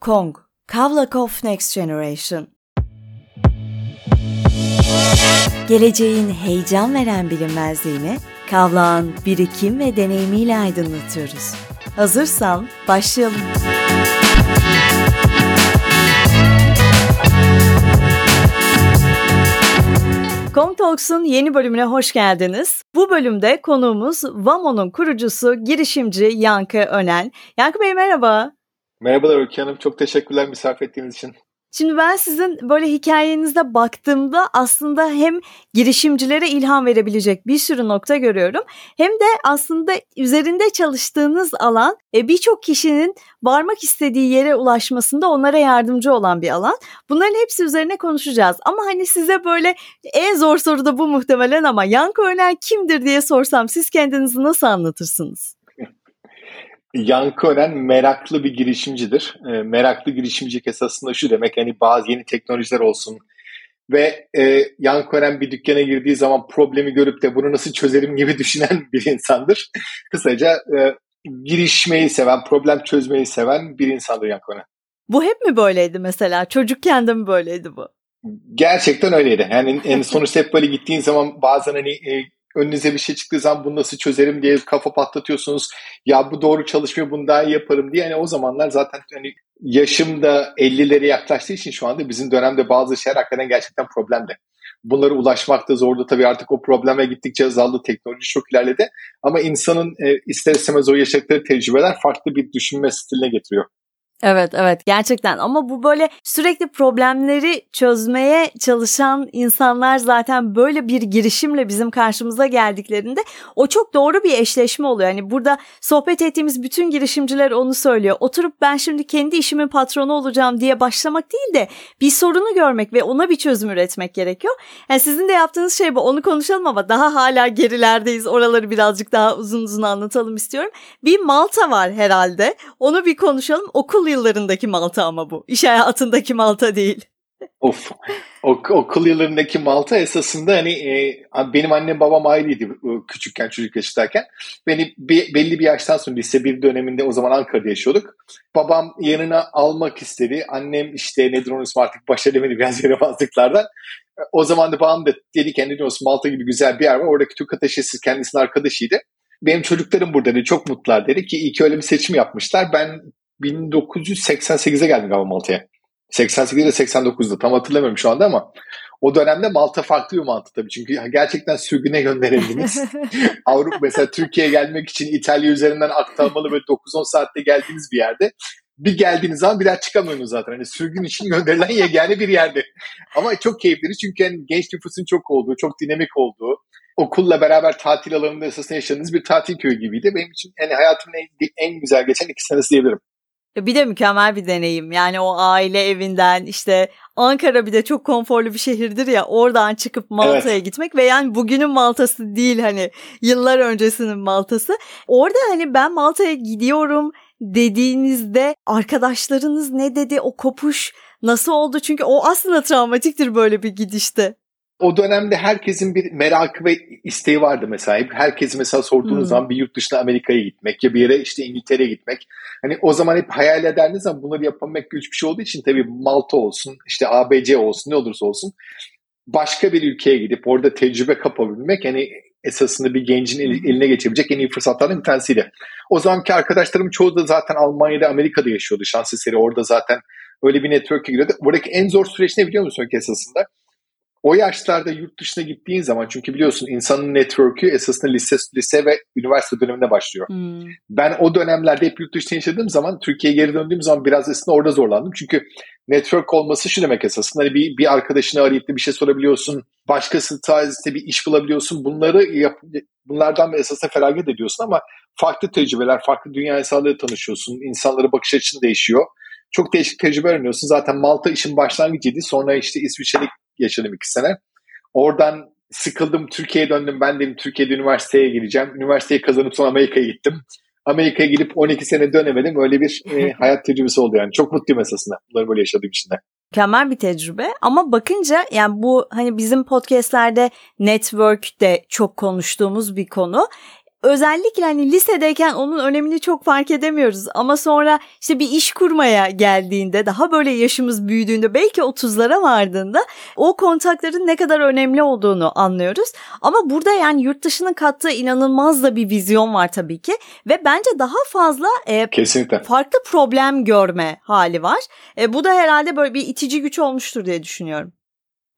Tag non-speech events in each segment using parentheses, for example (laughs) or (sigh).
Kong, Kavlakov Next Generation. Geleceğin heyecan veren bilinmezliğini Kavlak'ın birikim ve deneyimiyle aydınlatıyoruz. Hazırsan başlayalım. Comtalks'un yeni bölümüne hoş geldiniz. Bu bölümde konuğumuz Vamo'nun kurucusu, girişimci Yankı Önen. Yankı Bey merhaba. Merhabalar Ülke Hanım. Çok teşekkürler misafir ettiğiniz için. Şimdi ben sizin böyle hikayenizde baktığımda aslında hem girişimcilere ilham verebilecek bir sürü nokta görüyorum. Hem de aslında üzerinde çalıştığınız alan e, birçok kişinin varmak istediği yere ulaşmasında onlara yardımcı olan bir alan. Bunların hepsi üzerine konuşacağız. Ama hani size böyle en zor soru da bu muhtemelen ama Yankı Öner kimdir diye sorsam siz kendinizi nasıl anlatırsınız? Yankı Önen meraklı bir girişimcidir. E, meraklı girişimcilik esasında şu demek hani bazı yeni teknolojiler olsun ve e, Yankı Önen bir dükkana girdiği zaman problemi görüp de bunu nasıl çözerim gibi (laughs) düşünen bir insandır. Kısaca e, girişmeyi seven, problem çözmeyi seven bir insandır Yankı Önen. Bu hep mi böyleydi mesela? Çocukken de mi böyleydi bu? Gerçekten öyleydi. Yani en sonuçta hep böyle gittiğin zaman bazen hani e, önünüze bir şey çıktığı zaman bunu nasıl çözerim diye kafa patlatıyorsunuz. Ya bu doğru çalışmıyor bunu daha iyi yaparım diye. Yani o zamanlar zaten hani yaşım da 50'lere yaklaştığı için şu anda bizim dönemde bazı şeyler hakikaten gerçekten problemdi. Bunlara ulaşmak da zordu. Tabii artık o probleme gittikçe azaldı. Teknoloji çok ilerledi. Ama insanın e, ister istemez o yaşadıkları tecrübeler farklı bir düşünme stiline getiriyor. Evet evet gerçekten ama bu böyle sürekli problemleri çözmeye çalışan insanlar zaten böyle bir girişimle bizim karşımıza geldiklerinde o çok doğru bir eşleşme oluyor. Yani burada sohbet ettiğimiz bütün girişimciler onu söylüyor. Oturup ben şimdi kendi işimin patronu olacağım diye başlamak değil de bir sorunu görmek ve ona bir çözüm üretmek gerekiyor. Yani sizin de yaptığınız şey bu onu konuşalım ama daha hala gerilerdeyiz. Oraları birazcık daha uzun uzun anlatalım istiyorum. Bir Malta var herhalde onu bir konuşalım. Okul yıllarındaki Malta ama bu. İş hayatındaki Malta değil. Of. O, okul yıllarındaki Malta esasında hani e, benim annem babam ayrıydı küçükken çocuk yaşındayken. Beni bir, belli bir yaştan sonra lise bir döneminde o zaman Ankara'da yaşıyorduk. Babam yanına almak istedi. Annem işte nedir onu artık baş edemedi biraz yaramazlıklardan. O zaman da babam da dedi ki hani Malta gibi güzel bir yer var. Oradaki Türk ateşesi kendisinin arkadaşıydı. Benim çocuklarım burada dedi. Çok mutlular dedi ki iyi ki öyle bir seçim yapmışlar. Ben 1988'e geldim galiba Malta'ya. 88'de 89'da tam hatırlamıyorum şu anda ama o dönemde Malta farklı bir Malta tabii. Çünkü gerçekten sürgüne gönderildiniz. (laughs) Avrupa mesela Türkiye'ye gelmek için İtalya üzerinden aktarmalı böyle 9-10 saatte geldiğiniz bir yerde bir geldiğiniz zaman bir daha çıkamıyorsunuz zaten. Hani sürgün için gönderilen yegane bir yerde. Ama çok keyifli çünkü yani genç nüfusun çok olduğu, çok dinamik olduğu, okulla beraber tatil alanında esasında yaşadığınız bir tatil köyü gibiydi. Benim için yani hayatımın en, en güzel geçen iki senesi diyebilirim. Bir de mükemmel bir deneyim. Yani o aile evinden işte Ankara bir de çok konforlu bir şehirdir ya oradan çıkıp Malta'ya evet. gitmek ve yani bugünün Malta'sı değil hani yıllar öncesinin Malta'sı. Orada hani ben Malta'ya gidiyorum dediğinizde arkadaşlarınız ne dedi o kopuş nasıl oldu? Çünkü o aslında travmatiktir böyle bir gidişte o dönemde herkesin bir merakı ve isteği vardı mesela. Herkes mesela sorduğunuz hmm. zaman bir yurt dışına Amerika'ya gitmek ya bir yere işte İngiltere'ye gitmek. Hani o zaman hep hayal ederdiniz ama bunları yapamak güç bir şey olduğu için tabii Malta olsun, işte ABC olsun ne olursa olsun başka bir ülkeye gidip orada tecrübe kapabilmek hani esasında bir gencin eline geçebilecek en iyi fırsatlardan bir tanesiydi. O zamanki arkadaşlarım çoğu da zaten Almanya'da, Amerika'da yaşıyordu. Şans eseri orada zaten öyle bir network'e giriyordu. Buradaki en zor süreç ne biliyor musun esasında? O yaşlarda yurt dışına gittiğin zaman çünkü biliyorsun insanın network'ü esasında lise, lise ve üniversite döneminde başlıyor. Hmm. Ben o dönemlerde hep yurt dışında yaşadığım zaman Türkiye'ye geri döndüğüm zaman biraz aslında orada zorlandım. Çünkü network olması şu demek esasında hani bir, bir arkadaşını arayıp bir şey sorabiliyorsun. Başkası tarzında bir iş bulabiliyorsun. Bunları yap, bunlardan esasında feragat ediyorsun ama farklı tecrübeler, farklı dünya insanlarıyla tanışıyorsun. İnsanlara bakış açın değişiyor. Çok değişik tecrübe öğreniyorsun. Zaten Malta işin başlangıcıydı. Sonra işte İsviçre'de yaşadım iki sene. Oradan sıkıldım Türkiye'ye döndüm. Ben dedim Türkiye'de üniversiteye gireceğim. Üniversiteyi kazanıp sonra Amerika'ya gittim. Amerika'ya gidip 12 sene dönemedim. Öyle bir e, (laughs) hayat tecrübesi oldu yani. Çok mutluyum esasında bunları böyle yaşadığım için de. Mükemmel bir tecrübe ama bakınca yani bu hani bizim podcastlerde network de çok konuştuğumuz bir konu. Özellikle hani lisedeyken onun önemini çok fark edemiyoruz ama sonra işte bir iş kurmaya geldiğinde daha böyle yaşımız büyüdüğünde belki 30'lara vardığında o kontakların ne kadar önemli olduğunu anlıyoruz. Ama burada yani yurt dışının kattığı inanılmaz da bir vizyon var tabii ki ve bence daha fazla e, Kesinlikle. farklı problem görme hali var. E, bu da herhalde böyle bir itici güç olmuştur diye düşünüyorum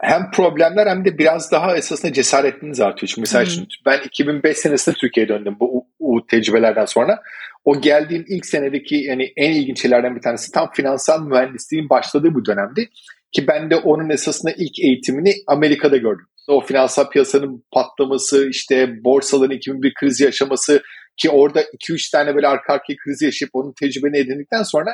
hem problemler hem de biraz daha esasında cesaretiniz artıyor. Çünkü mesela hmm. ben 2005 senesinde Türkiye'ye döndüm bu, bu tecrübelerden sonra. O geldiğim ilk senedeki yani en ilginç şeylerden bir tanesi tam finansal mühendisliğin başladığı bu dönemdi. Ki ben de onun esasında ilk eğitimini Amerika'da gördüm. O finansal piyasanın patlaması, işte borsaların 2001 krizi yaşaması ki orada 2-3 tane böyle arka arkaya krizi yaşayıp onun tecrübeni edindikten sonra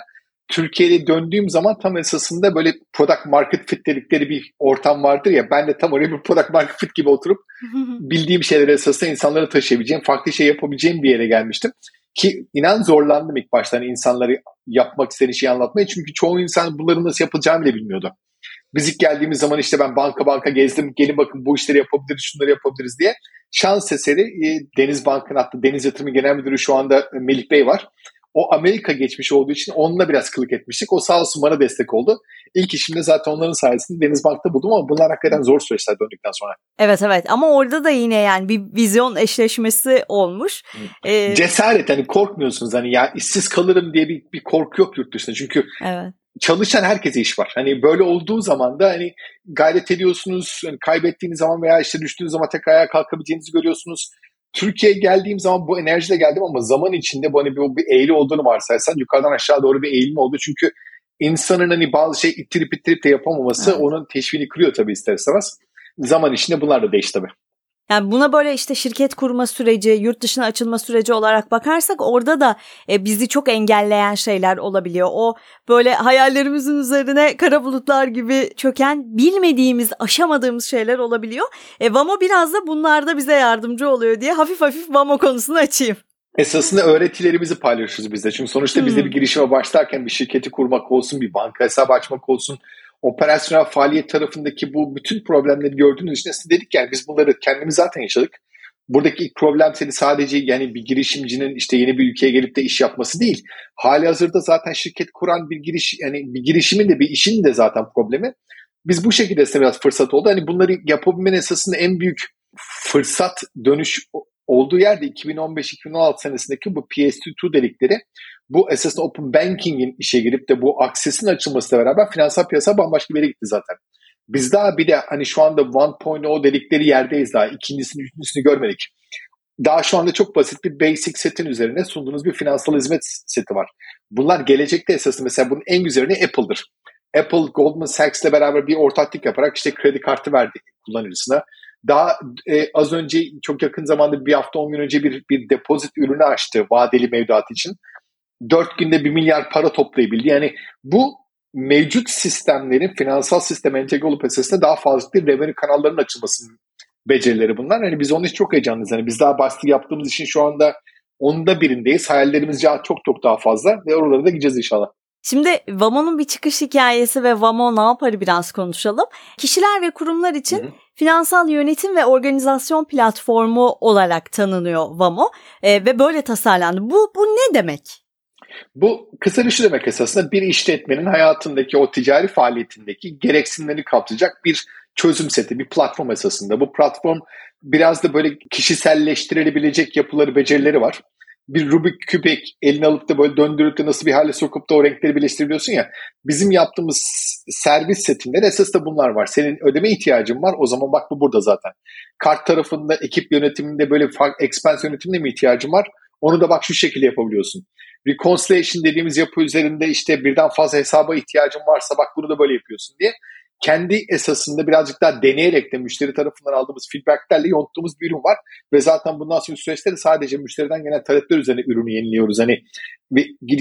Türkiye'ye döndüğüm zaman tam esasında böyle product market fit dedikleri bir ortam vardır ya ben de tam oraya bir product market fit gibi oturup (laughs) bildiğim şeyleri esasında insanlara taşıyabileceğim, farklı şey yapabileceğim bir yere gelmiştim. Ki inan zorlandım ilk başta hani insanları yapmak istediği şeyi anlatmaya çünkü çoğu insan bunları nasıl yapılacağını bile bilmiyordu. Biz ilk geldiğimiz zaman işte ben banka banka gezdim gelin bakın bu işleri yapabiliriz şunları yapabiliriz diye. Şans eseri e, Deniz Bank'ın hatta Deniz Yatırımı Genel Müdürü şu anda Melih Bey var o Amerika geçmiş olduğu için onunla biraz kılık etmiştik. O sağ olsun bana destek oldu. İlk işimde zaten onların sayesinde Denizbank'ta buldum ama bunlar hakikaten zor süreçler döndükten sonra. Evet evet ama orada da yine yani bir vizyon eşleşmesi olmuş. Ee... Cesaret hani korkmuyorsunuz hani ya işsiz kalırım diye bir, bir korku yok yurt dışında. Çünkü evet çalışan herkese iş var. Hani böyle olduğu zaman da hani gayret ediyorsunuz. Yani kaybettiğiniz zaman veya işte düştüğünüz zaman tekrar ayağa kalkabileceğinizi görüyorsunuz. Türkiye'ye geldiğim zaman bu enerjiyle geldim ama zaman içinde bu hani bir, bir eğri olduğunu varsaysan yukarıdan aşağı doğru bir eğilme oldu. Çünkü insanın hani bazı şey ittirip ittirip de yapamaması evet. onun teşvini kırıyor tabii ister istemez. Zaman içinde bunlar da değişti tabii. Yani buna böyle işte şirket kurma süreci, yurt dışına açılma süreci olarak bakarsak orada da e, bizi çok engelleyen şeyler olabiliyor. O böyle hayallerimizin üzerine kara bulutlar gibi çöken bilmediğimiz, aşamadığımız şeyler olabiliyor. E, Vamo biraz da bunlarda bize yardımcı oluyor diye hafif hafif Vamo konusunu açayım. Esasında öğretilerimizi paylaşıyoruz biz de. Çünkü sonuçta hmm. biz de bir girişime başlarken bir şirketi kurmak olsun, bir banka hesabı açmak olsun, operasyonel faaliyet tarafındaki bu bütün problemleri gördüğünüz için size dedik yani biz bunları kendimiz zaten yaşadık. Buradaki ilk problem seni sadece yani bir girişimcinin işte yeni bir ülkeye gelip de iş yapması değil. Hali hazırda zaten şirket kuran bir giriş yani bir girişimin de bir işin de zaten problemi. Biz bu şekilde size biraz fırsat oldu. Hani bunları yapabilmenin esasında en büyük fırsat dönüş olduğu yerde 2015-2016 senesindeki bu PS2 dedikleri bu esasında open banking'in işe girip de bu aksesin açılmasıyla beraber finansal piyasa bambaşka bir yere gitti zaten. Biz daha bir de hani şu anda 1.0 dedikleri yerdeyiz daha. ikincisini, üçüncüsünü görmedik. Daha şu anda çok basit bir basic setin üzerine sunduğunuz bir finansal hizmet seti var. Bunlar gelecekte esasında mesela bunun en güzeli Apple'dır. Apple Goldman Sachs'le beraber bir ortaklık yaparak işte kredi kartı verdi kullanıcısına. Daha e, az önce çok yakın zamanda bir hafta on gün önce bir, bir depozit ürünü açtı vadeli mevduat için. Dört günde bir milyar para toplayabildi. Yani bu mevcut sistemlerin finansal sistem entegre olup esasında daha fazla bir revenue kanallarının açılmasının becerileri bunlar. Yani biz onun için çok heyecanlıyız. Yani biz daha başlık yaptığımız için şu anda onda birindeyiz. Hayallerimiz çok çok daha fazla ve oralara da gideceğiz inşallah. Şimdi Vamo'nun bir çıkış hikayesi ve Vamo ne yaparı biraz konuşalım. Kişiler ve kurumlar için hı hı. finansal yönetim ve organizasyon platformu olarak tanınıyor Vamo e, ve böyle tasarlandı. Bu, bu ne demek? Bu kısa şu demek esasında bir işletmenin hayatındaki o ticari faaliyetindeki gereksinimleri kapsayacak bir çözüm seti, bir platform esasında. Bu platform biraz da böyle kişiselleştirilebilecek yapıları, becerileri var bir Rubik küpek eline alıp da böyle döndürüp de nasıl bir hale sokup da o renkleri birleştirebiliyorsun ya. Bizim yaptığımız servis setinde esas da bunlar var. Senin ödeme ihtiyacın var. O zaman bak bu burada zaten. Kart tarafında ekip yönetiminde böyle expense yönetiminde mi ihtiyacın var? Onu da bak şu şekilde yapabiliyorsun. Reconciliation dediğimiz yapı üzerinde işte birden fazla hesaba ihtiyacın varsa bak bunu da böyle yapıyorsun diye kendi esasında birazcık daha deneyerek de müşteri tarafından aldığımız feedbacklerle yonttuğumuz bir ürün var. Ve zaten bundan sonra süreçte de sadece müşteriden gelen talepler üzerine ürünü yeniliyoruz. Hani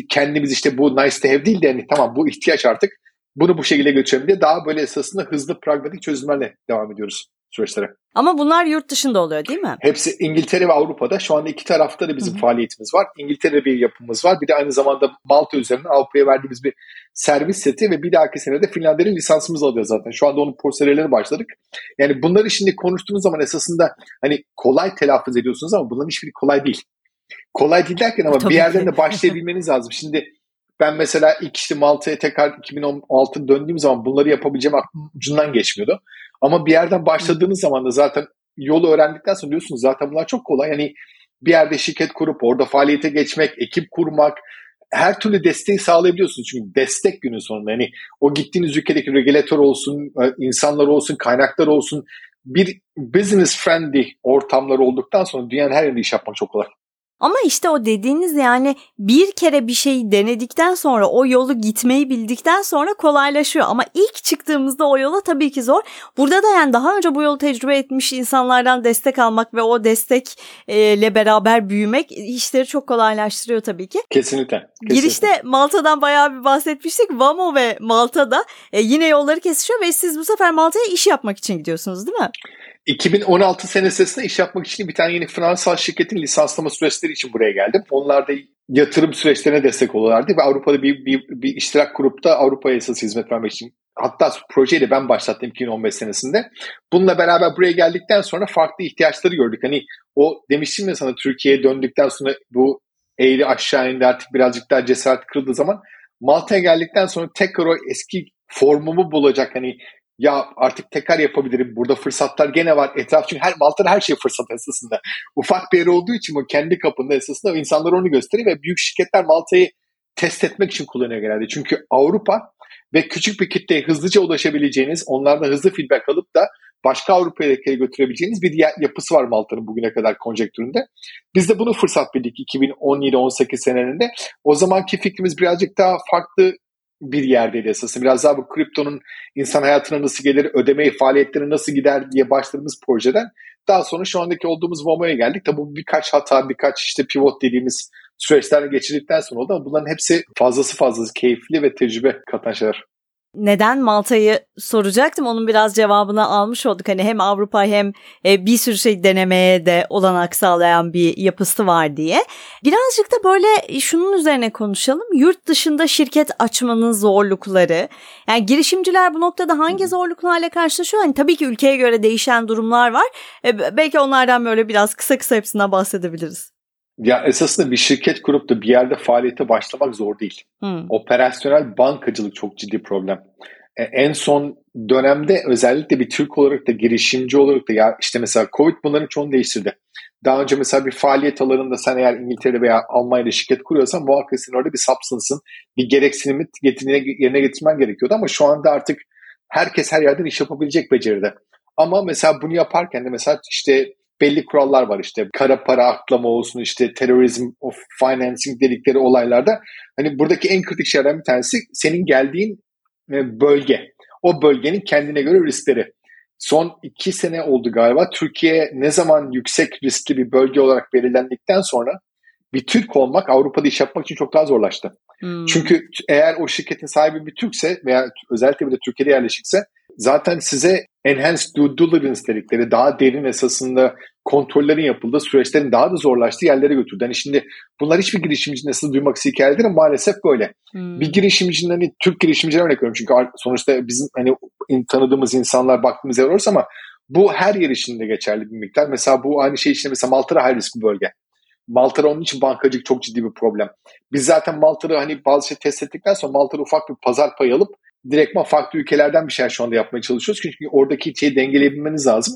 kendimiz işte bu nice to have değil de hani tamam bu ihtiyaç artık bunu bu şekilde götürelim diye daha böyle esasında hızlı pragmatik çözümlerle devam ediyoruz süreçlere. Ama bunlar yurt dışında oluyor değil mi? Hepsi İngiltere ve Avrupa'da. Şu anda iki tarafta da bizim Hı-hı. faaliyetimiz var. İngiltere bir yapımız var. Bir de aynı zamanda Malta üzerinden Avrupa'ya verdiğimiz bir servis seti ve bir dahaki sene de Finlandiya'nın lisansımızı alacağız zaten. Şu anda onun prosedürlerine başladık. Yani bunları şimdi konuştuğunuz zaman esasında hani kolay telaffuz ediyorsunuz ama bunların hiçbiri kolay değil. Kolay değil derken ama Tabii bir yerden de başlayabilmeniz lazım. Şimdi ben mesela ilk işte Malta'ya tekrar 2016 döndüğüm zaman bunları yapabileceğim aklım ucundan geçmiyordu. Ama bir yerden başladığınız zaman da zaten yolu öğrendikten sonra diyorsunuz zaten bunlar çok kolay. Yani bir yerde şirket kurup orada faaliyete geçmek, ekip kurmak, her türlü desteği sağlayabiliyorsunuz. Çünkü destek günün sonunda yani o gittiğiniz ülkedeki regülatör olsun, e, insanlar olsun, kaynaklar olsun bir business friendly ortamlar olduktan sonra dünyanın her yerinde iş yapmak çok kolay. Ama işte o dediğiniz yani bir kere bir şeyi denedikten sonra o yolu gitmeyi bildikten sonra kolaylaşıyor. Ama ilk çıktığımızda o yola tabii ki zor. Burada da yani daha önce bu yolu tecrübe etmiş insanlardan destek almak ve o destekle beraber büyümek işleri çok kolaylaştırıyor tabii ki. Kesinlikle. kesinlikle. Girişte Malta'dan bayağı bir bahsetmiştik. Vamo ve Malta'da e, yine yolları kesişiyor ve siz bu sefer Malta'ya iş yapmak için gidiyorsunuz değil mi? 2016 senesinde iş yapmak için bir tane yeni Fransız şirketin lisanslama süreçleri için buraya geldim. Onlar da yatırım süreçlerine destek oluyorlardı ve Avrupa'da bir, bir, bir iştirak kurup da Avrupa'ya esas hizmet vermek için hatta projeyi de ben başlattım 2015 senesinde. Bununla beraber buraya geldikten sonra farklı ihtiyaçları gördük. Hani o demiştim ya sana Türkiye'ye döndükten sonra bu eğri aşağı indi artık birazcık daha cesaret kırıldığı zaman Malta'ya geldikten sonra tekrar o eski formumu bulacak hani ya artık tekrar yapabilirim. Burada fırsatlar gene var. Etraf çünkü her Malta'da her şey fırsat esasında. Ufak bir yer olduğu için o kendi kapında esasında insanlar onu gösteriyor ve büyük şirketler Malta'yı test etmek için kullanıyor genelde. Çünkü Avrupa ve küçük bir kitleye hızlıca ulaşabileceğiniz, onlardan hızlı feedback alıp da başka Avrupa ülkelere götürebileceğiniz bir yapısı var Malta'nın bugüne kadar konjektüründe. Biz de bunu fırsat bildik 2017-18 senelerinde. O zamanki fikrimiz birazcık daha farklı bir yerdeydi esasında. Biraz daha bu kriptonun insan hayatına nasıl gelir, ödeme faaliyetlerine nasıl gider diye başladığımız projeden daha sonra şu andaki olduğumuz Momo'ya geldik. Tabi bu birkaç hata, birkaç işte pivot dediğimiz süreçler geçirdikten sonra oldu ama bunların hepsi fazlası fazlası keyifli ve tecrübe katan şeyler neden Malta'yı soracaktım. Onun biraz cevabını almış olduk. Hani hem Avrupa hem e, bir sürü şey denemeye de olanak sağlayan bir yapısı var diye. Birazcık da böyle şunun üzerine konuşalım. Yurt dışında şirket açmanın zorlukları. Yani girişimciler bu noktada hangi zorluklarla karşılaşıyor? Hani tabii ki ülkeye göre değişen durumlar var. E, belki onlardan böyle biraz kısa kısa hepsinden bahsedebiliriz. Ya esasında bir şirket kurup da bir yerde faaliyete başlamak zor değil. Hmm. Operasyonel bankacılık çok ciddi problem. E, en son dönemde özellikle bir Türk olarak da girişimci olarak da ya işte mesela Covid bunların çoğunu değiştirdi. Daha önce mesela bir faaliyet alanında sen eğer İngiltere veya Almanya'da şirket kuruyorsan muhakkak senin orada bir substance'ın bir gereksinimi yerine getirmen gerekiyordu ama şu anda artık herkes her yerden iş yapabilecek beceride. Ama mesela bunu yaparken de mesela işte belli kurallar var işte kara para aklama olsun işte terörizm of financing dedikleri olaylarda hani buradaki en kritik şeylerden bir tanesi senin geldiğin e, bölge. O bölgenin kendine göre riskleri. Son iki sene oldu galiba. Türkiye ne zaman yüksek riskli bir bölge olarak belirlendikten sonra bir Türk olmak Avrupa'da iş yapmak için çok daha zorlaştı. Hmm. Çünkü eğer o şirketin sahibi bir Türkse veya özellikle bir de Türkiye'de yerleşikse zaten size enhanced due diligence dedikleri daha derin esasında kontrollerin yapıldığı süreçlerin daha da zorlaştığı yerlere götürdü. Yani şimdi bunlar hiçbir girişimci nasıl duymak hikayedir ama maalesef böyle. Hmm. Bir girişimcinin hani Türk girişimciler örnek veriyorum çünkü sonuçta bizim hani tanıdığımız insanlar baktığımız yer olursa ama bu her yer için de geçerli bir miktar. Mesela bu aynı şey için mesela Malta'da high risk bir bölge. Malta'da onun için bankacılık çok ciddi bir problem. Biz zaten Malta'da hani bazı şey test ettikten sonra Malta'da ufak bir pazar payı alıp direktman farklı ülkelerden bir şeyler şu anda yapmaya çalışıyoruz. Çünkü oradaki şeyi dengeleyebilmeniz lazım.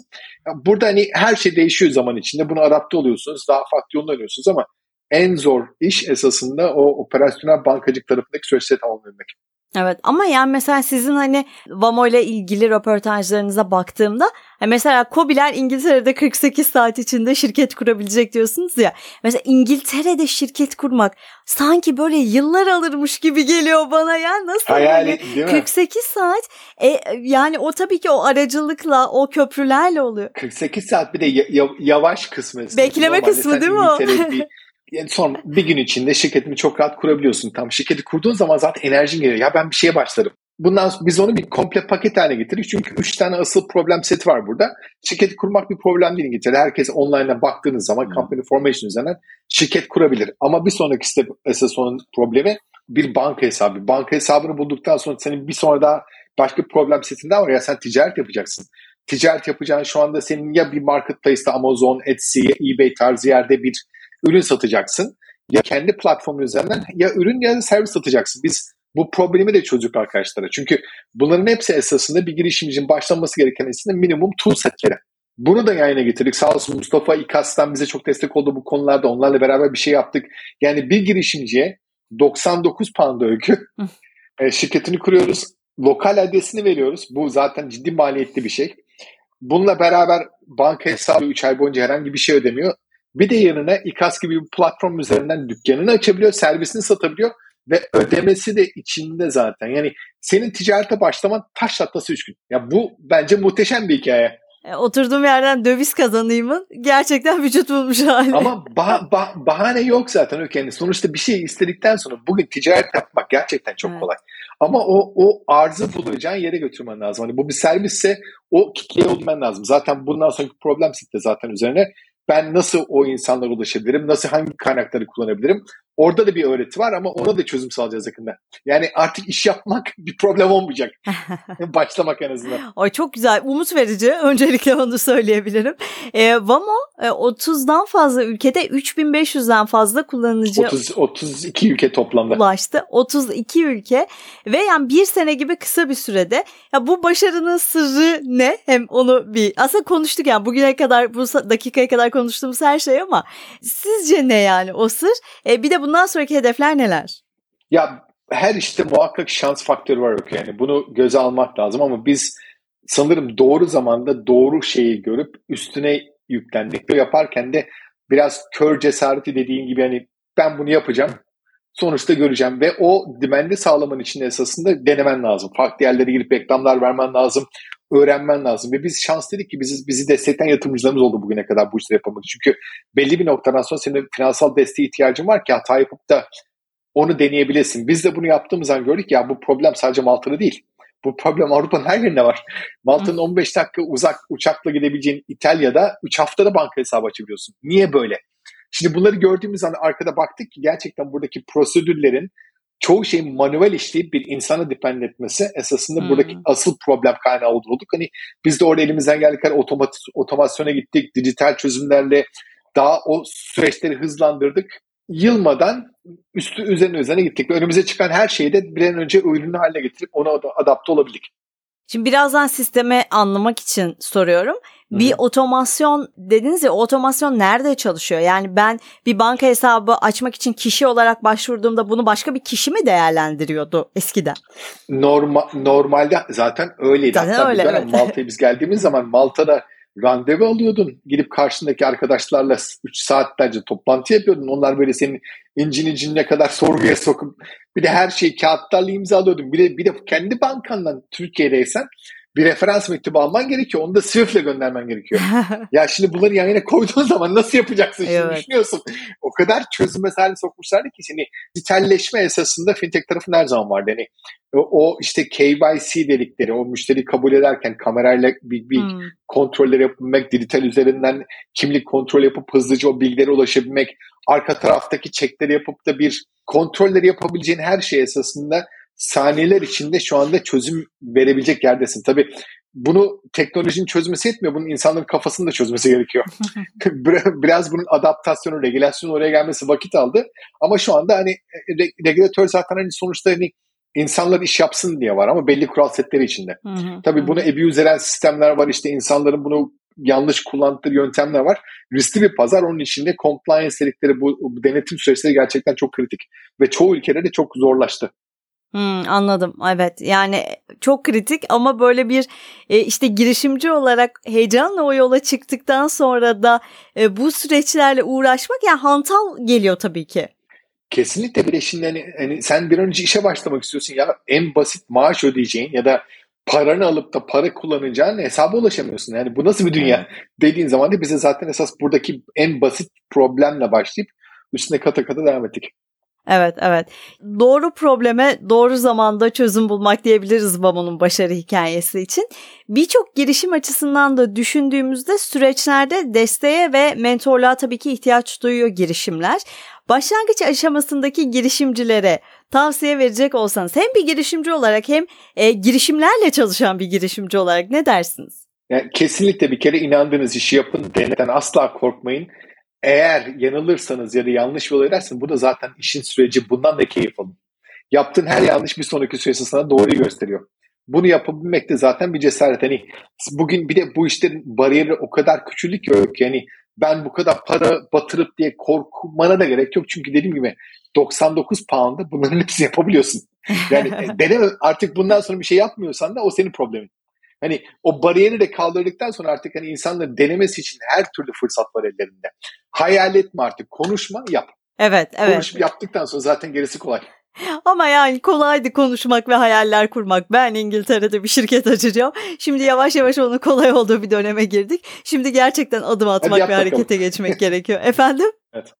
Burada hani her şey değişiyor zaman içinde. Bunu adapte oluyorsunuz. Daha farklı yolunu arıyorsunuz ama en zor iş esasında o operasyonel bankacılık tarafındaki süreçleri tamamlamak. Evet ama yani mesela sizin hani Vamo ile ilgili röportajlarınıza baktığımda mesela Kobiler İngiltere'de 48 saat içinde şirket kurabilecek diyorsunuz ya. Mesela İngiltere'de şirket kurmak sanki böyle yıllar alırmış gibi geliyor bana ya. Nasıl Hayali, yani? değil mi? 48 saat e, yani o tabii ki o aracılıkla o köprülerle oluyor. 48 saat bir de yavaş kısmı. Bekleme Normalde kısmı değil mi o? (laughs) yani son bir gün içinde şirketimi çok rahat kurabiliyorsun. Tam şirketi kurduğun zaman zaten enerjin geliyor. Ya ben bir şeye başlarım. bundan biz onu bir komple paket haline getirdik. Çünkü üç tane asıl problem seti var burada. Şirketi kurmak bir problem değil İngiltere'de. Herkes online'a baktığınız zaman hmm. company formation üzerinden şirket kurabilir. Ama bir sonraki step esas onun problemi bir banka hesabı. Banka hesabını bulduktan sonra senin bir sonra daha başka problem setinde var ya sen ticaret yapacaksın. Ticaret yapacağın şu anda senin ya bir marketplace'te Amazon, Etsy, eBay tarzı yerde bir ürün satacaksın. Ya kendi platformun üzerinden ya ürün ya da servis satacaksın. Biz bu problemi de çözdük arkadaşlara. Çünkü bunların hepsi esasında bir girişimcinin başlanması gereken aslında minimum tool setleri. Bunu da yayına getirdik. Sağ olsun Mustafa İKAS'tan bize çok destek oldu bu konularda. Onlarla beraber bir şey yaptık. Yani bir girişimciye 99 pound öykü e, şirketini kuruyoruz. Lokal adresini veriyoruz. Bu zaten ciddi maliyetli bir şey. Bununla beraber banka hesabı 3 ay boyunca herhangi bir şey ödemiyor. Bir de yanına İKAS gibi bir platform üzerinden dükkanını açabiliyor, servisini satabiliyor ve ödemesi de içinde zaten. Yani senin ticarete başlaman taş atması üç gün. Ya bu bence muhteşem bir hikaye. E, oturduğum yerden döviz kazanayımın gerçekten vücut bulmuş hali. Ama bah, bah, bahane yok zaten ökendi. Sonuçta bir şey istedikten sonra bugün ticaret yapmak gerçekten çok evet. kolay. Ama o o arzı bulacağın yere götürmen lazım. Hani bu bir servisse o kitleye olman lazım. Zaten bundan sonraki problem sitte zaten üzerine ben nasıl o insanlara ulaşabilirim, nasıl hangi kaynakları kullanabilirim? Orada da bir öğreti var ama ona da çözüm sağlayacağız yakında. Yani artık iş yapmak (laughs) bir problem olmayacak. (laughs) Başlamak en azından. Ay çok güzel, umut verici. Öncelikle onu söyleyebilirim. E, Vamo e, 30'dan fazla ülkede 3500'den fazla kullanıcı 30, 32 ülke toplamda ulaştı. 32 ülke ve yani bir sene gibi kısa bir sürede. Ya bu başarının sırrı ne? Hem onu bir aslında konuştuk yani bugüne kadar bu dakikaya kadar konuştuğumuz her şey ama sizce ne yani o sır? E, bir de bundan sonraki hedefler neler? Ya her işte muhakkak şans faktörü var yani bunu göze almak lazım ama biz sanırım doğru zamanda doğru şeyi görüp üstüne yüklendik. Bu yaparken de biraz kör cesareti dediğin gibi hani ben bunu yapacağım sonuçta göreceğim ve o dimendi sağlaman için esasında denemen lazım. Farklı yerlere girip reklamlar vermen lazım öğrenmen lazım. Ve biz şans dedik ki bizi, bizi destekleyen yatırımcılarımız oldu bugüne kadar bu işleri yapamadık. Çünkü belli bir noktadan sonra senin finansal desteğe ihtiyacın var ki hata yapıp da onu deneyebilirsin. Biz de bunu yaptığımız zaman gördük ya bu problem sadece Malta'da değil. Bu problem Avrupa'nın her yerinde var. Malta'nın 15 dakika uzak uçakla gidebileceğin İtalya'da 3 haftada banka hesabı açabiliyorsun. Niye böyle? Şimdi bunları gördüğümüz zaman arkada baktık ki gerçekten buradaki prosedürlerin çoğu şeyin manuel işleyip bir insana depend etmesi esasında hmm. buradaki asıl problem kaynağı oldu olduk. Hani biz de orada elimizden geldiği kadar otomat otomasyona gittik, dijital çözümlerle daha o süreçleri hızlandırdık. Yılmadan üstü üzerine üzerine gittik. Önümüze çıkan her şeyi de bir an önce ürünü haline getirip ona adapte olabildik. Şimdi birazdan sistemi anlamak için soruyorum. Bir Hı-hı. otomasyon dediniz ya otomasyon nerede çalışıyor? Yani ben bir banka hesabı açmak için kişi olarak başvurduğumda bunu başka bir kişi mi değerlendiriyordu eskiden? Normal normalde zaten öyleydi. Zaten Hatta öyle, evet. Malta'ya biz geldiğimiz zaman Malta'da randevu alıyordun. Gidip karşındaki arkadaşlarla 3 saatlerce toplantı yapıyordun. Onlar böyle senin incin incine kadar sorguya sokup bir de her şeyi kağıtlarla imzalıyordun. Bir de, bir de kendi bankandan Türkiye'deysen bir referans mektubu alman gerekiyor. Onu da Swift'le göndermen gerekiyor. (laughs) ya şimdi bunları yan yana koyduğun zaman nasıl yapacaksın şimdi evet. düşünüyorsun. O kadar çözülmez hale sokmuşlardı ki seni dijitalleşme esasında fintech tarafı her zaman vardı. Yani o, o işte KYC dedikleri o müşteri kabul ederken kamerayla bir, bir hmm. kontrolleri yapabilmek, dijital üzerinden kimlik kontrol yapıp hızlıca o bilgilere ulaşabilmek, arka taraftaki çekleri yapıp da bir kontrolleri yapabileceğin her şey esasında saniyeler içinde şu anda çözüm verebilecek yerdesin. Tabii bunu teknolojinin çözmesi yetmiyor. Bunun insanların kafasını da çözmesi gerekiyor. (laughs) Biraz bunun adaptasyonu, regülasyonu oraya gelmesi vakit aldı. Ama şu anda hani e, regülatör zaten hani sonuçta hani insanlar iş yapsın diye var ama belli kural setleri içinde. Hı hı, Tabii bunu abuse eden sistemler var. İşte insanların bunu yanlış kullandıkları yöntemler var. Riskli bir pazar. Onun içinde compliance dedikleri bu, bu denetim süreçleri gerçekten çok kritik. Ve çoğu ülkede de çok zorlaştı. Hmm, anladım evet yani çok kritik ama böyle bir e, işte girişimci olarak heyecanla o yola çıktıktan sonra da e, bu süreçlerle uğraşmak yani hantal geliyor tabii ki. Kesinlikle bir şimdi hani, hani sen bir önce işe başlamak istiyorsun ya en basit maaş ödeyeceğin ya da paranı alıp da para kullanacağın hesaba ulaşamıyorsun. Yani bu nasıl bir dünya dediğin zaman da bize zaten esas buradaki en basit problemle başlayıp üstüne kata kata devam ettik. Evet evet. Doğru probleme doğru zamanda çözüm bulmak diyebiliriz Bamo'nun başarı hikayesi için. Birçok girişim açısından da düşündüğümüzde süreçlerde desteğe ve mentorluğa tabii ki ihtiyaç duyuyor girişimler. Başlangıç aşamasındaki girişimcilere tavsiye verecek olsanız hem bir girişimci olarak hem e, girişimlerle çalışan bir girişimci olarak ne dersiniz? Yani kesinlikle bir kere inandığınız işi yapın. Deneden asla korkmayın. Eğer yanılırsanız ya da yanlış yol ederseniz bu da zaten işin süreci bundan da keyif alın. Yaptığın her yanlış bir sonraki süreçte sana doğruyu gösteriyor. Bunu yapabilmek de zaten bir cesaret. Hani bugün bir de bu işlerin bariyeri o kadar küçüldü ki yani ben bu kadar para batırıp diye korkmana da gerek yok. Çünkü dediğim gibi 99 pound'a bunların hepsini yapabiliyorsun. Yani (laughs) e, deneme artık bundan sonra bir şey yapmıyorsan da o senin problemin. Hani o bariyeri de kaldırdıktan sonra artık hani insanların denemesi için her türlü fırsat var ellerinde. Hayal etme artık konuşma yap. Evet, evet. Konuşup yaptıktan sonra zaten gerisi kolay. Ama yani kolaydı konuşmak ve hayaller kurmak. Ben İngiltere'de bir şirket açacağım. Şimdi yavaş yavaş onun kolay olduğu bir döneme girdik. Şimdi gerçekten adım atmak ve harekete geçmek (laughs) gerekiyor. Efendim? Evet.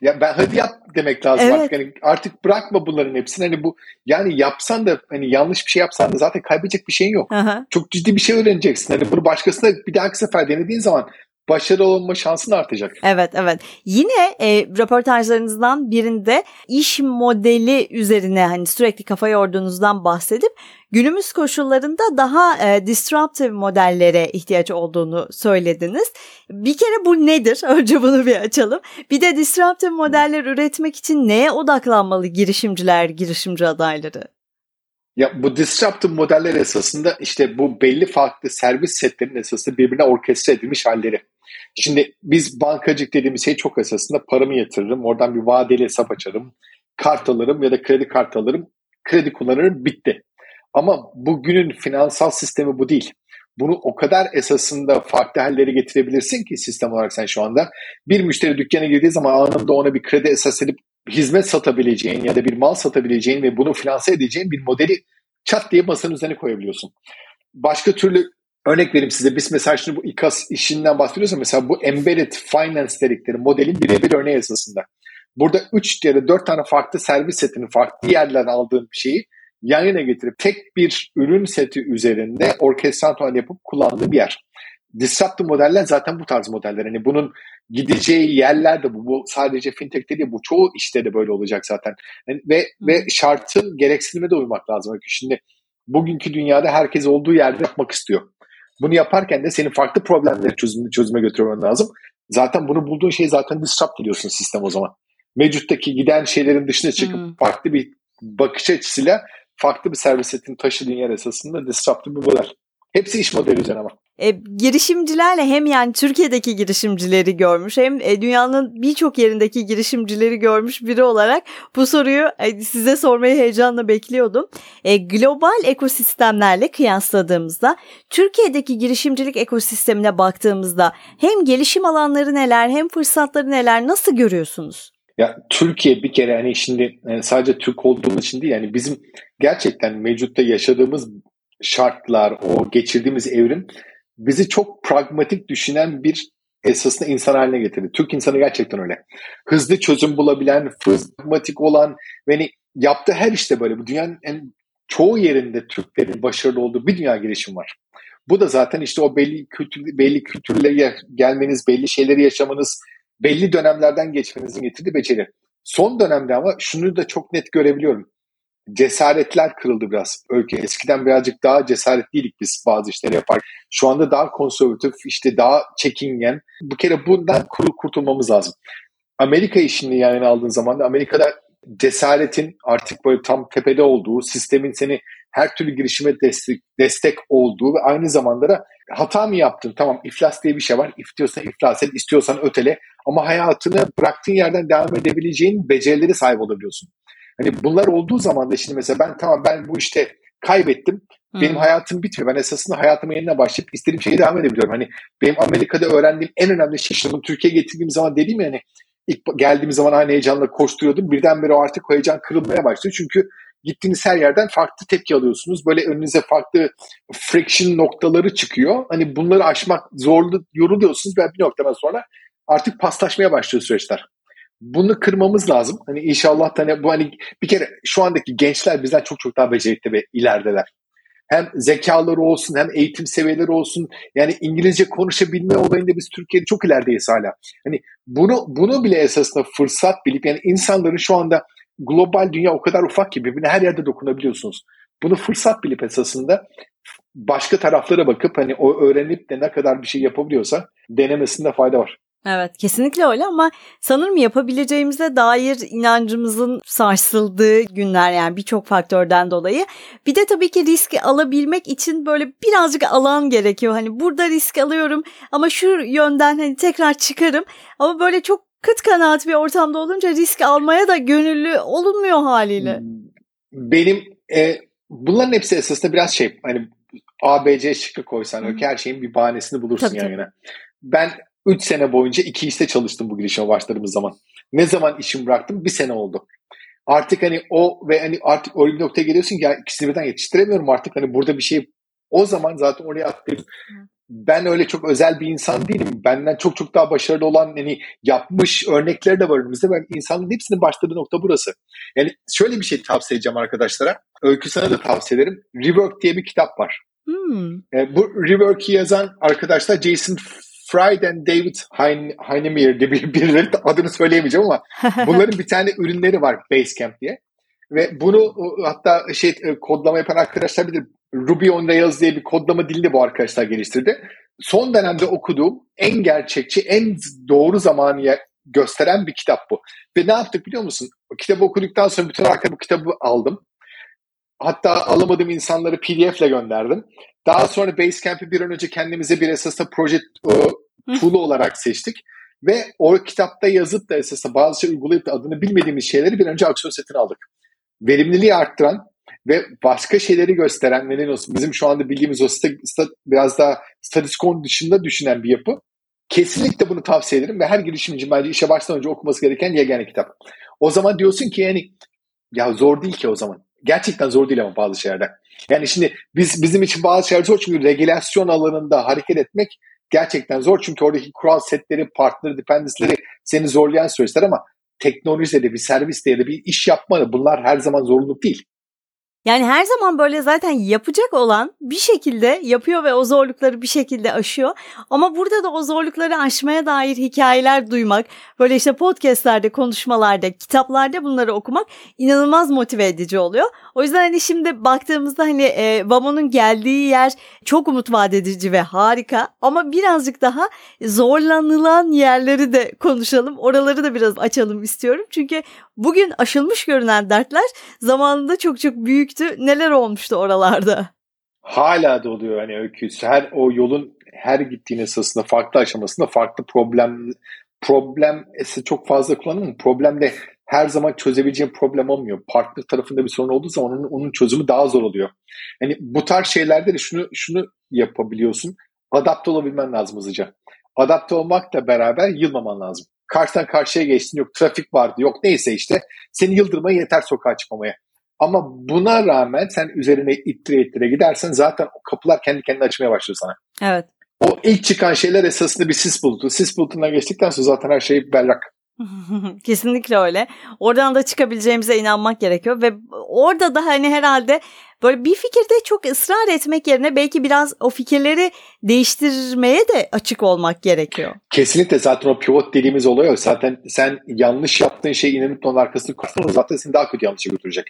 Ya ben hadi yap demek lazım evet. artık. Yani artık bırakma bunların hepsini. Hani bu yani yapsan da hani yanlış bir şey yapsan da zaten kaybedecek bir şeyin yok. Aha. Çok ciddi bir şey öğreneceksin. Hani bunu başkasına bir dahaki sefer denediğin zaman başarılı olma şansın artacak. Evet evet. Yine e, röportajlarınızdan birinde iş modeli üzerine hani sürekli kafa yorduğunuzdan bahsedip günümüz koşullarında daha e, disruptive modellere ihtiyaç olduğunu söylediniz. Bir kere bu nedir? (laughs) Önce bunu bir açalım. Bir de disruptive modeller üretmek için neye odaklanmalı girişimciler, girişimci adayları? Ya bu disruptive modeller esasında işte bu belli farklı servis setlerinin esasında birbirine orkestre edilmiş halleri. Şimdi biz bankacılık dediğimiz şey çok esasında paramı yatırırım, oradan bir vadeli hesap açarım, kart alırım ya da kredi kart alırım, kredi kullanırım bitti. Ama bugünün finansal sistemi bu değil. Bunu o kadar esasında farklı halleri getirebilirsin ki sistem olarak sen şu anda. Bir müşteri dükkana girdiği zaman anında ona bir kredi esas edip hizmet satabileceğin ya da bir mal satabileceğin ve bunu finanse edeceğin bir modeli çat diye masanın üzerine koyabiliyorsun. Başka türlü örnek vereyim size. Biz mesela şimdi bu İKAS işinden bahsediyorsa mesela bu embedded finance dedikleri modelin birebir örneği esasında. Burada 3 ya da 4 tane farklı servis setini farklı yerlerden aldığın bir şeyi yan yana getirip tek bir ürün seti üzerinde orkestratör yapıp kullandığı bir yer. Disruptive modeller zaten bu tarz modeller. Hani bunun gideceği yerler de bu. Bu sadece fintech'te değil bu çoğu işte de böyle olacak zaten. Yani ve ve şartın gereksinime de uymak lazım. Şimdi bugünkü dünyada herkes olduğu yerde yapmak istiyor. Bunu yaparken de senin farklı problemleri çözüme, çözüme götürmen lazım. Zaten bunu bulduğun şey zaten disrupt ediyorsun sistem o zaman. Mevcuttaki giden şeylerin dışına çıkıp hmm. farklı bir bakış açısıyla farklı bir servis etini taşıdığın yer esasında disruptive bir model. Hepsi iş modeli üzerine ama. E, girişimcilerle hem yani Türkiye'deki girişimcileri görmüş hem e, dünyanın birçok yerindeki girişimcileri görmüş biri olarak bu soruyu e, size sormayı heyecanla bekliyordum. E, global ekosistemlerle kıyasladığımızda Türkiye'deki girişimcilik ekosistemine baktığımızda hem gelişim alanları neler hem fırsatları neler nasıl görüyorsunuz? Ya Türkiye bir kere hani şimdi e, sadece Türk olduğumuz için değil yani bizim gerçekten mevcutta yaşadığımız şartlar, o geçirdiğimiz evrim bizi çok pragmatik düşünen bir esasında insan haline getirdi. Türk insanı gerçekten öyle. Hızlı çözüm bulabilen, pragmatik olan ve hani yaptığı her işte böyle. Bu dünyanın en çoğu yerinde Türklerin başarılı olduğu bir dünya girişim var. Bu da zaten işte o belli kültür, belli kültürlere gelmeniz, belli şeyleri yaşamanız, belli dönemlerden geçmenizin getirdiği beceri. Son dönemde ama şunu da çok net görebiliyorum cesaretler kırıldı biraz ülke. Eskiden birazcık daha cesaretliydik biz bazı işleri yapar. Şu anda daha konservatif, işte daha çekingen. Bu kere bundan kurtulmamız lazım. Amerika işini yani aldığın zaman da Amerika'da cesaretin artık böyle tam tepede olduğu, sistemin seni her türlü girişime destek, destek olduğu ve aynı zamanda da hata mı yaptın? Tamam iflas diye bir şey var. İstiyorsan iflas et, istiyorsan ötele ama hayatını bıraktığın yerden devam edebileceğin becerileri sahip olabiliyorsun. Hani bunlar olduğu zaman da şimdi mesela ben tamam ben bu işte kaybettim. Benim hmm. hayatım bitmiyor. Ben esasında hayatıma yeniden başlayıp istediğim şeye devam edebiliyorum. Hani benim Amerika'da öğrendiğim en önemli şey işte bunu Türkiye'ye getirdiğim zaman dediğim yani ilk geldiğim zaman aynı heyecanla koşturuyordum. Birdenbire o artık o heyecan kırılmaya başlıyor. Çünkü gittiğiniz her yerden farklı tepki alıyorsunuz. Böyle önünüze farklı friction noktaları çıkıyor. Hani bunları aşmak zorlu, yoruluyorsunuz ve bir noktadan sonra artık paslaşmaya başlıyor süreçler. Bunu kırmamız lazım. Hani inşallah hani bu hani bir kere şu andaki gençler bizden çok çok daha becerikli ve ilerideler. Hem zekaları olsun hem eğitim seviyeleri olsun. Yani İngilizce konuşabilme olayında biz Türkiye'de çok ilerideyiz hala. Hani bunu bunu bile esasında fırsat bilip yani insanların şu anda global dünya o kadar ufak ki birbirine her yerde dokunabiliyorsunuz. Bunu fırsat bilip esasında başka taraflara bakıp hani o öğrenip de ne kadar bir şey yapabiliyorsa denemesinde fayda var. Evet kesinlikle öyle ama sanırım yapabileceğimize dair inancımızın sarsıldığı günler yani birçok faktörden dolayı. Bir de tabii ki risk alabilmek için böyle birazcık alan gerekiyor. Hani burada risk alıyorum ama şu yönden hani tekrar çıkarım ama böyle çok kıt kanaat bir ortamda olunca risk almaya da gönüllü olunmuyor haliyle. Benim e, bunların hepsi esasında biraz şey hani ABC şıkkı koysan Hı. her şeyin bir bahanesini bulursun tabii, yani. Tabii. Ben 3 sene boyunca iki işte çalıştım bu girişime başladığımız zaman. Ne zaman işimi bıraktım? Bir sene oldu. Artık hani o ve hani artık öyle bir noktaya geliyorsun ki ya ikisini birden yetiştiremiyorum artık hani burada bir şey o zaman zaten oraya atlayıp ben öyle çok özel bir insan değilim. Benden çok çok daha başarılı olan hani yapmış örnekleri de var önümüzde. Ben insanın hepsinin başladığı nokta burası. Yani şöyle bir şey tavsiye edeceğim arkadaşlara. Öykü sana da tavsiye ederim. Rework diye bir kitap var. Hmm. E, bu Rework'i yazan arkadaşlar Jason Fried and David Heinemeier diye bir, birileri adını söyleyemeyeceğim ama (laughs) bunların bir tane ürünleri var Basecamp diye. Ve bunu hatta şey e, kodlama yapan arkadaşlar bilir. Ruby on Rails diye bir kodlama dilini bu arkadaşlar geliştirdi. Son dönemde okuduğum en gerçekçi, en doğru zamanı gösteren bir kitap bu. Ve ne yaptık biliyor musun? O kitabı okuduktan sonra bütün arkadaşlar bu kitabı aldım. Hatta alamadığım insanları PDF ile gönderdim. Daha sonra Basecamp'i bir an önce kendimize bir esasında proje tool olarak seçtik. Ve o kitapta yazıp da esasında bazı şey uygulayıp da adını bilmediğimiz şeyleri bir önce aksiyon setine aldık. Verimliliği arttıran ve başka şeyleri gösteren ve olsun bizim şu anda bildiğimiz o sta, sta, biraz daha statistikon dışında düşünen bir yapı. Kesinlikle bunu tavsiye ederim ve her girişimci bence işe başlamadan önce okuması gereken yegane kitap. O zaman diyorsun ki yani ya zor değil ki o zaman. Gerçekten zor değil ama bazı şeylerde. Yani şimdi biz bizim için bazı şeyler zor çünkü regülasyon alanında hareket etmek gerçekten zor. Çünkü oradaki kural setleri, partner dependency'leri seni zorlayan süreçler ama teknolojide de bir serviste ya da bir iş yapma bunlar her zaman zorluk değil. Yani her zaman böyle zaten yapacak olan bir şekilde yapıyor ve o zorlukları bir şekilde aşıyor. Ama burada da o zorlukları aşmaya dair hikayeler duymak, böyle işte podcastlerde, konuşmalarda, kitaplarda bunları okumak inanılmaz motive edici oluyor. O yüzden hani şimdi baktığımızda hani e, Vamo'nun geldiği yer çok umut vaat edici ve harika. Ama birazcık daha zorlanılan yerleri de konuşalım. Oraları da biraz açalım istiyorum. Çünkü bugün aşılmış görünen dertler zamanında çok çok büyüktü. Neler olmuştu oralarda? Hala da oluyor hani öyküsü. Her o yolun her gittiğin esasında farklı aşamasında farklı problem problem çok fazla kullanılmıyor. Problem de her zaman çözebileceğim problem olmuyor. Partner tarafında bir sorun olduğu zaman onun, onun çözümü daha zor oluyor. Yani bu tarz şeylerde de şunu şunu yapabiliyorsun. Adapte olabilmen lazım hızlıca. Adapte olmakla beraber yılmaman lazım. Karşıdan karşıya geçtin yok trafik vardı yok neyse işte seni yıldırmaya yeter sokağa çıkmamaya. Ama buna rağmen sen üzerine ittire ittire gidersen zaten o kapılar kendi kendine açmaya başlıyor sana. Evet. O ilk çıkan şeyler esasında bir sis bulutu. Sis bulutuna geçtikten sonra zaten her şey berrak. (laughs) Kesinlikle öyle. Oradan da çıkabileceğimize inanmak gerekiyor ve orada da hani herhalde böyle bir fikirde çok ısrar etmek yerine belki biraz o fikirleri değiştirmeye de açık olmak gerekiyor. Kesinlikle zaten o pivot dediğimiz oluyor. Zaten sen yanlış yaptığın şeyi inanıp onun arkasını kursan zaten seni daha kötü yanlışa götürecek.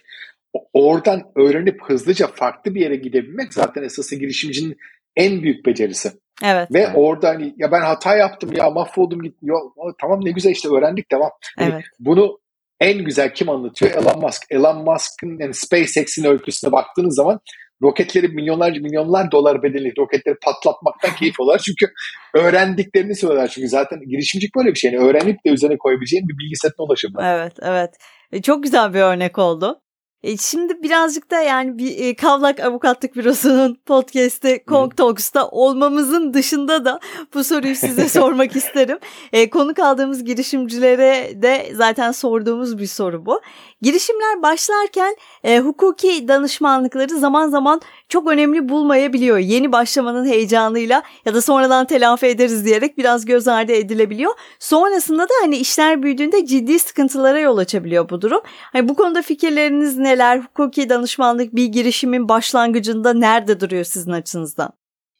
Oradan öğrenip hızlıca farklı bir yere gidebilmek zaten esası girişimcinin en büyük becerisi. Evet. Ve orada hani ya ben hata yaptım ya mahvoldum git. Ya, tamam ne güzel işte öğrendik devam. Evet. Bunu en güzel kim anlatıyor? Elon Musk. Elon Musk'ın yani SpaceX'in öyküsüne baktığınız zaman roketleri milyonlarca milyonlar dolar bedeli roketleri patlatmaktan (laughs) keyif alıyorlar. Çünkü öğrendiklerini söylüyorlar. Çünkü zaten girişimcilik böyle bir şey. Yani öğrenip de üzerine koyabileceğin bir bilgi setine ulaşabilir. Evet, evet. E, çok güzel bir örnek oldu. E şimdi birazcık da yani bir e, Kavlak Avukatlık Bürosu'nun (laughs) podcast'i Kong Talks'ta olmamızın dışında da bu soruyu size (laughs) sormak isterim. E, konuk aldığımız girişimcilere de zaten sorduğumuz bir soru bu. Girişimler başlarken e, hukuki danışmanlıkları zaman zaman çok önemli bulmayabiliyor. Yeni başlamanın heyecanıyla ya da sonradan telafi ederiz diyerek biraz göz ardı edilebiliyor. Sonrasında da hani işler büyüdüğünde ciddi sıkıntılara yol açabiliyor bu durum. Hani bu konuda fikirleriniz neler? Hukuki danışmanlık bir girişimin başlangıcında nerede duruyor sizin açınızdan?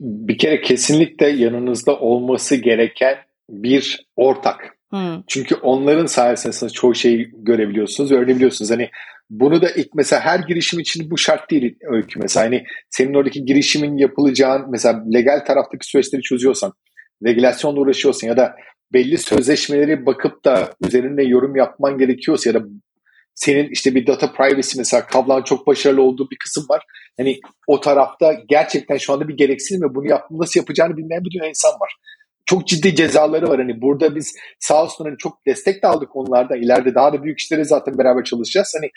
Bir kere kesinlikle yanınızda olması gereken bir ortak. Hmm. Çünkü onların sayesinde çoğu şeyi görebiliyorsunuz, öğrenebiliyorsunuz. Hani bunu da ilk mesela her girişim için bu şart değil öykü. Mesela hani senin oradaki girişimin yapılacağın mesela legal taraftaki süreçleri çözüyorsan, regülasyonla uğraşıyorsan ya da belli sözleşmeleri bakıp da üzerinde yorum yapman gerekiyorsa ya da senin işte bir data privacy mesela Kavlan çok başarılı olduğu bir kısım var. Hani o tarafta gerçekten şu anda bir gereksinim ve bunu yap, nasıl yapacağını bilmeyen bir dünya insan var çok ciddi cezaları var. Hani burada biz sağ olsun hani çok destek de aldık onlarda. İleride daha da büyük işleri zaten beraber çalışacağız. Hani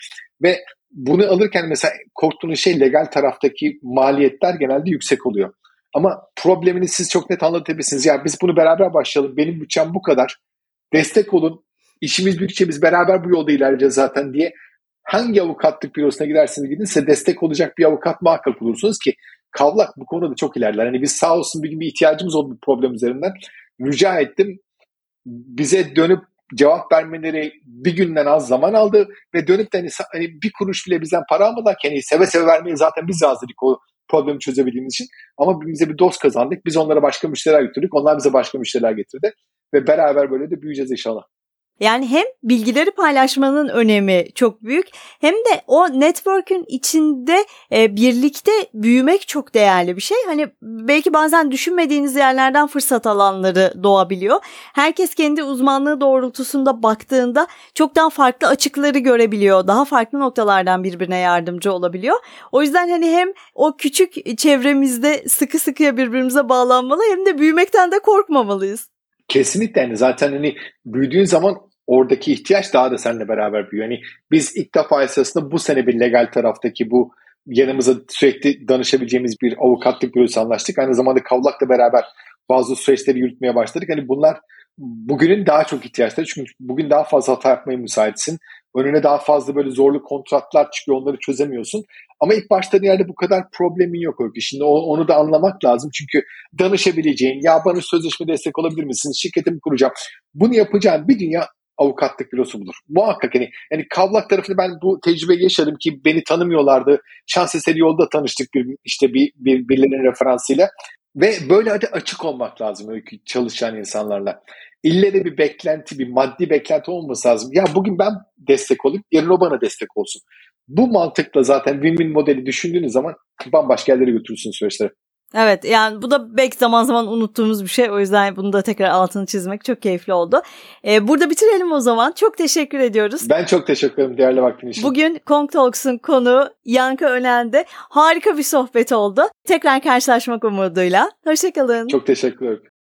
ve bunu alırken mesela korktuğunuz şey legal taraftaki maliyetler genelde yüksek oluyor. Ama problemini siz çok net anlatabilirsiniz. Ya biz bunu beraber başlayalım. Benim bütçem bu kadar. Destek olun. İşimiz büyükçe biz beraber bu yolda ilerleyeceğiz zaten diye hangi avukatlık bürosuna giderseniz gidin size destek olacak bir avukat muhakkak bulursunuz ki Kavlak bu konuda çok ilerler. Hani biz sağ olsun bir gün bir ihtiyacımız oldu bu problem üzerinden. Rica ettim. Bize dönüp cevap vermeleri bir günden az zaman aldı ve dönüp de hani, hani bir kuruş bile bizden para almadılar ki hani seve seve vermeyi zaten biz hazırlık o problemi çözebildiğimiz için. Ama bize bir dost kazandık. Biz onlara başka müşteriler götürdük. Onlar bize başka müşteriler getirdi. Ve beraber böyle de büyüyeceğiz inşallah. Yani hem bilgileri paylaşmanın önemi çok büyük hem de o network'ün içinde e, birlikte büyümek çok değerli bir şey. Hani belki bazen düşünmediğiniz yerlerden fırsat alanları doğabiliyor. Herkes kendi uzmanlığı doğrultusunda baktığında çok daha farklı açıkları görebiliyor. Daha farklı noktalardan birbirine yardımcı olabiliyor. O yüzden hani hem o küçük çevremizde sıkı sıkıya birbirimize bağlanmalı hem de büyümekten de korkmamalıyız. Kesinlikle yani zaten hani büyüdüğün zaman oradaki ihtiyaç daha da seninle beraber büyüyor. Yani biz ilk defa esasında bu sene bir legal taraftaki bu yanımıza sürekli danışabileceğimiz bir avukatlık bürosu anlaştık. Aynı zamanda Kavlak'la beraber bazı süreçleri yürütmeye başladık. Hani bunlar bugünün daha çok ihtiyaçları. Çünkü bugün daha fazla hata yapmaya müsaitsin. Önüne daha fazla böyle zorlu kontratlar çıkıyor. Onları çözemiyorsun. Ama ilk başta yerde bu kadar problemin yok Öykü. Şimdi onu da anlamak lazım. Çünkü danışabileceğin, ya bana sözleşme destek olabilir misin? Şirketimi kuracağım. Bunu yapacağın bir dünya avukatlık bürosu budur. Muhakkak hani yani Kavlak tarafını ben bu tecrübeyi yaşadım ki beni tanımıyorlardı. Şans eseri yolda tanıştık bir, işte bir, bir birilerinin referansıyla. Ve böyle hadi açık olmak lazım öykü çalışan insanlarla. İlle de bir beklenti, bir maddi beklenti olması lazım. Ya bugün ben destek olayım, yarın o bana destek olsun. Bu mantıkla zaten win-win modeli düşündüğünüz zaman bambaşka yerlere götürürsün süreçleri. Evet yani bu da belki zaman zaman unuttuğumuz bir şey. O yüzden bunu da tekrar altını çizmek çok keyifli oldu. Ee, burada bitirelim o zaman. Çok teşekkür ediyoruz. Ben çok teşekkür ederim değerli vaktin için. Bugün Kong Talks'un konu Yankı Önen'de harika bir sohbet oldu. Tekrar karşılaşmak umuduyla. Hoşçakalın. Çok teşekkür ederim.